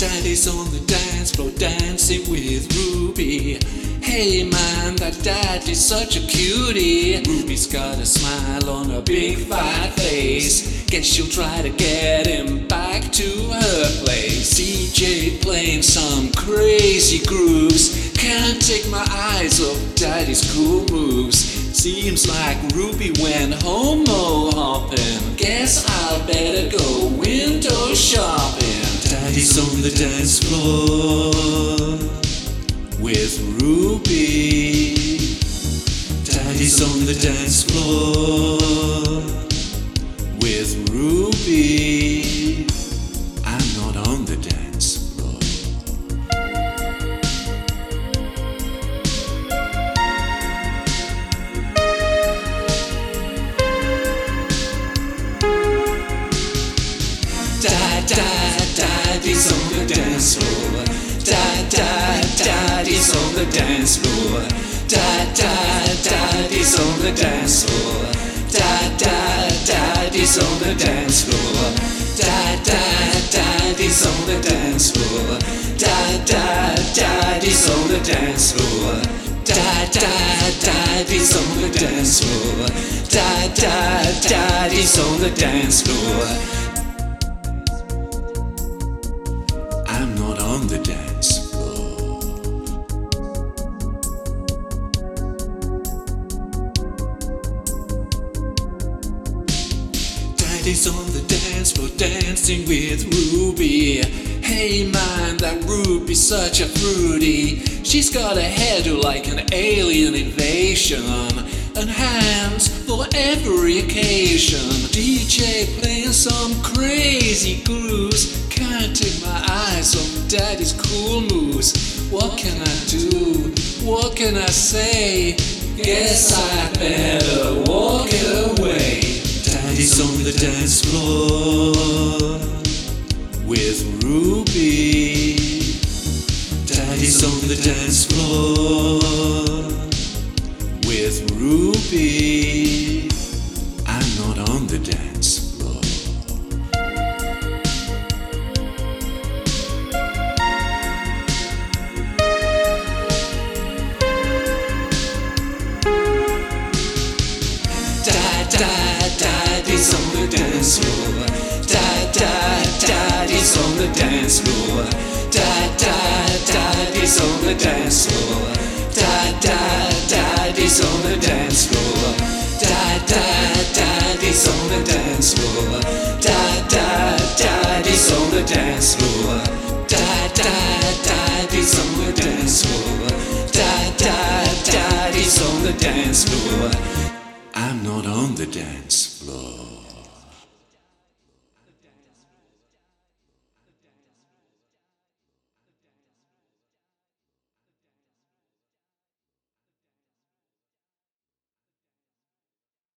Daddy's on the dance floor dancing with Ruby. Hey man, that daddy's such a cutie. Ruby's got a smile on her big fat face. Guess she'll try to get him back to her place. DJ playing some crazy grooves. Can't take my eyes off daddy's cool moves. Seems like Ruby went homo hopping. Guess I'll better go window shopping. Daddy's on the dance floor with Ruby. Daddy's on the dance floor with Ruby. I'm not on the dance floor. Da da daddy's on the dance floor. Da da daddy's on the dance floor. Da da daddy's on the dance floor. Da da daddy's on the dance floor. Da da daddy's on the dance floor. Da da daddy's on the dance floor. Da da daddy's on the dance floor. Da da daddy's on the dance floor. On the dance floor. Daddy's on the dance floor dancing with Ruby. Hey man, that Ruby's such a fruity. She's got a hairdo like an alien invasion, and hands for every occasion. DJ playing some crazy grooves. Can't take my eyes off Daddy's cool moves. What can I do? What can I say? Guess I better walk away. Daddy's on the dance floor Ruby. I'm not on the dance floor. Da da daddy's on the dance floor. Da da daddy's on the dance floor. Da da daddy's on the dance floor. Dance floor. Da-da-da daddy's on the dance floor. Da da daddy's on the dance floor. Da da daddy's on the dance floor. Da da daddy's on the dance floor. I'm not on the dance floor.